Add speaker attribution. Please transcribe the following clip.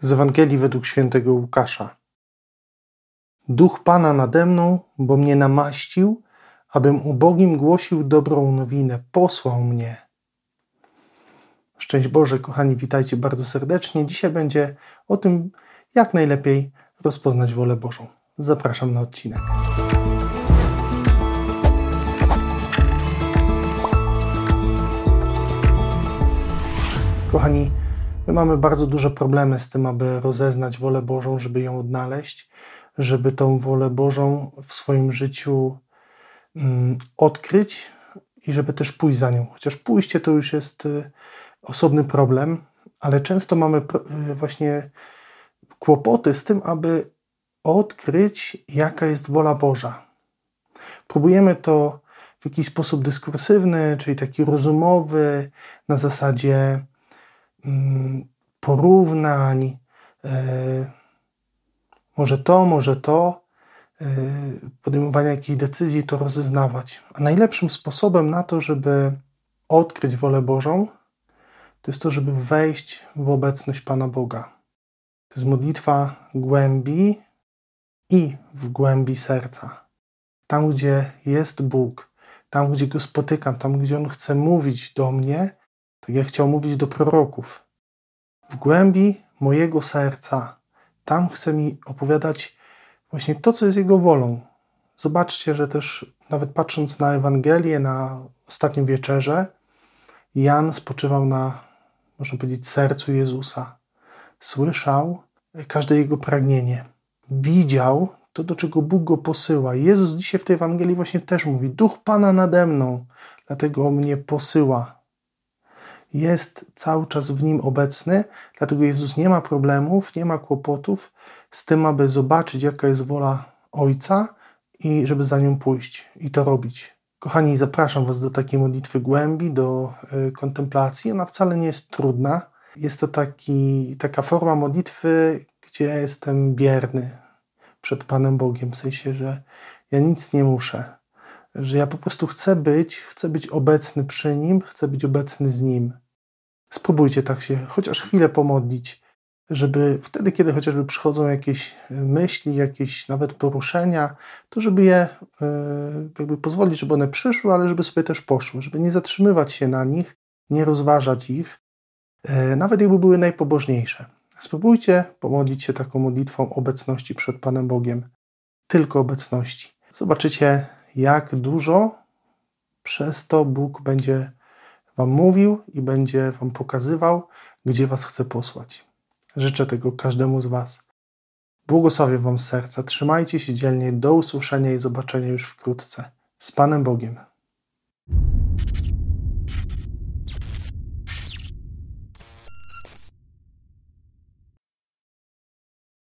Speaker 1: Z Ewangelii według świętego Łukasza. Duch Pana nade mną, bo mnie namaścił, abym ubogim głosił dobrą nowinę, posłał mnie. Szczęść Boże, kochani, witajcie bardzo serdecznie. Dzisiaj będzie o tym, jak najlepiej rozpoznać wolę Bożą. Zapraszam na odcinek. Kochani, My mamy bardzo duże problemy z tym, aby rozeznać wolę Bożą, żeby ją odnaleźć, żeby tą wolę Bożą w swoim życiu mm, odkryć i żeby też pójść za nią. Chociaż pójście to już jest y, osobny problem, ale często mamy y, właśnie kłopoty z tym, aby odkryć, jaka jest wola Boża. Próbujemy to w jakiś sposób dyskursywny, czyli taki rozumowy, na zasadzie porównań, e, może to, może to, e, podejmowania jakichś decyzji, to rozeznawać. A najlepszym sposobem na to, żeby odkryć wolę Bożą, to jest to, żeby wejść w obecność Pana Boga. To jest modlitwa głębi i w głębi serca. Tam, gdzie jest Bóg, tam, gdzie Go spotykam, tam, gdzie On chce mówić do mnie, tak jak chciał mówić do proroków. W głębi mojego serca, tam chce mi opowiadać właśnie to, co jest Jego wolą. Zobaczcie, że też nawet patrząc na Ewangelię, na ostatnią wieczerzę, Jan spoczywał na, można powiedzieć, sercu Jezusa. Słyszał każde jego pragnienie. Widział to, do czego Bóg go posyła. Jezus dzisiaj w tej Ewangelii właśnie też mówi: Duch Pana nade mną, dlatego mnie posyła jest cały czas w nim obecny, dlatego Jezus nie ma problemów, nie ma kłopotów z tym, aby zobaczyć, jaka jest wola Ojca i żeby za nią pójść i to robić. Kochani, zapraszam Was do takiej modlitwy głębi, do y, kontemplacji. Ona wcale nie jest trudna. Jest to taki, taka forma modlitwy, gdzie ja jestem bierny przed Panem Bogiem, w sensie, że ja nic nie muszę, że ja po prostu chcę być, chcę być obecny przy Nim, chcę być obecny z Nim. Spróbujcie tak się chociaż chwilę pomodlić, żeby wtedy, kiedy chociażby przychodzą jakieś e, myśli, jakieś nawet poruszenia, to żeby je e, jakby pozwolić, żeby one przyszły, ale żeby sobie też poszły, żeby nie zatrzymywać się na nich, nie rozważać ich, e, nawet jakby były najpobożniejsze. Spróbujcie pomodlić się taką modlitwą obecności przed Panem Bogiem, tylko obecności. Zobaczycie, jak dużo przez to Bóg będzie Wam mówił i będzie Wam pokazywał, gdzie Was chce posłać. Życzę tego każdemu z Was. Błogosławię Wam serca. Trzymajcie się dzielnie. Do usłyszenia i zobaczenia już wkrótce. Z Panem Bogiem.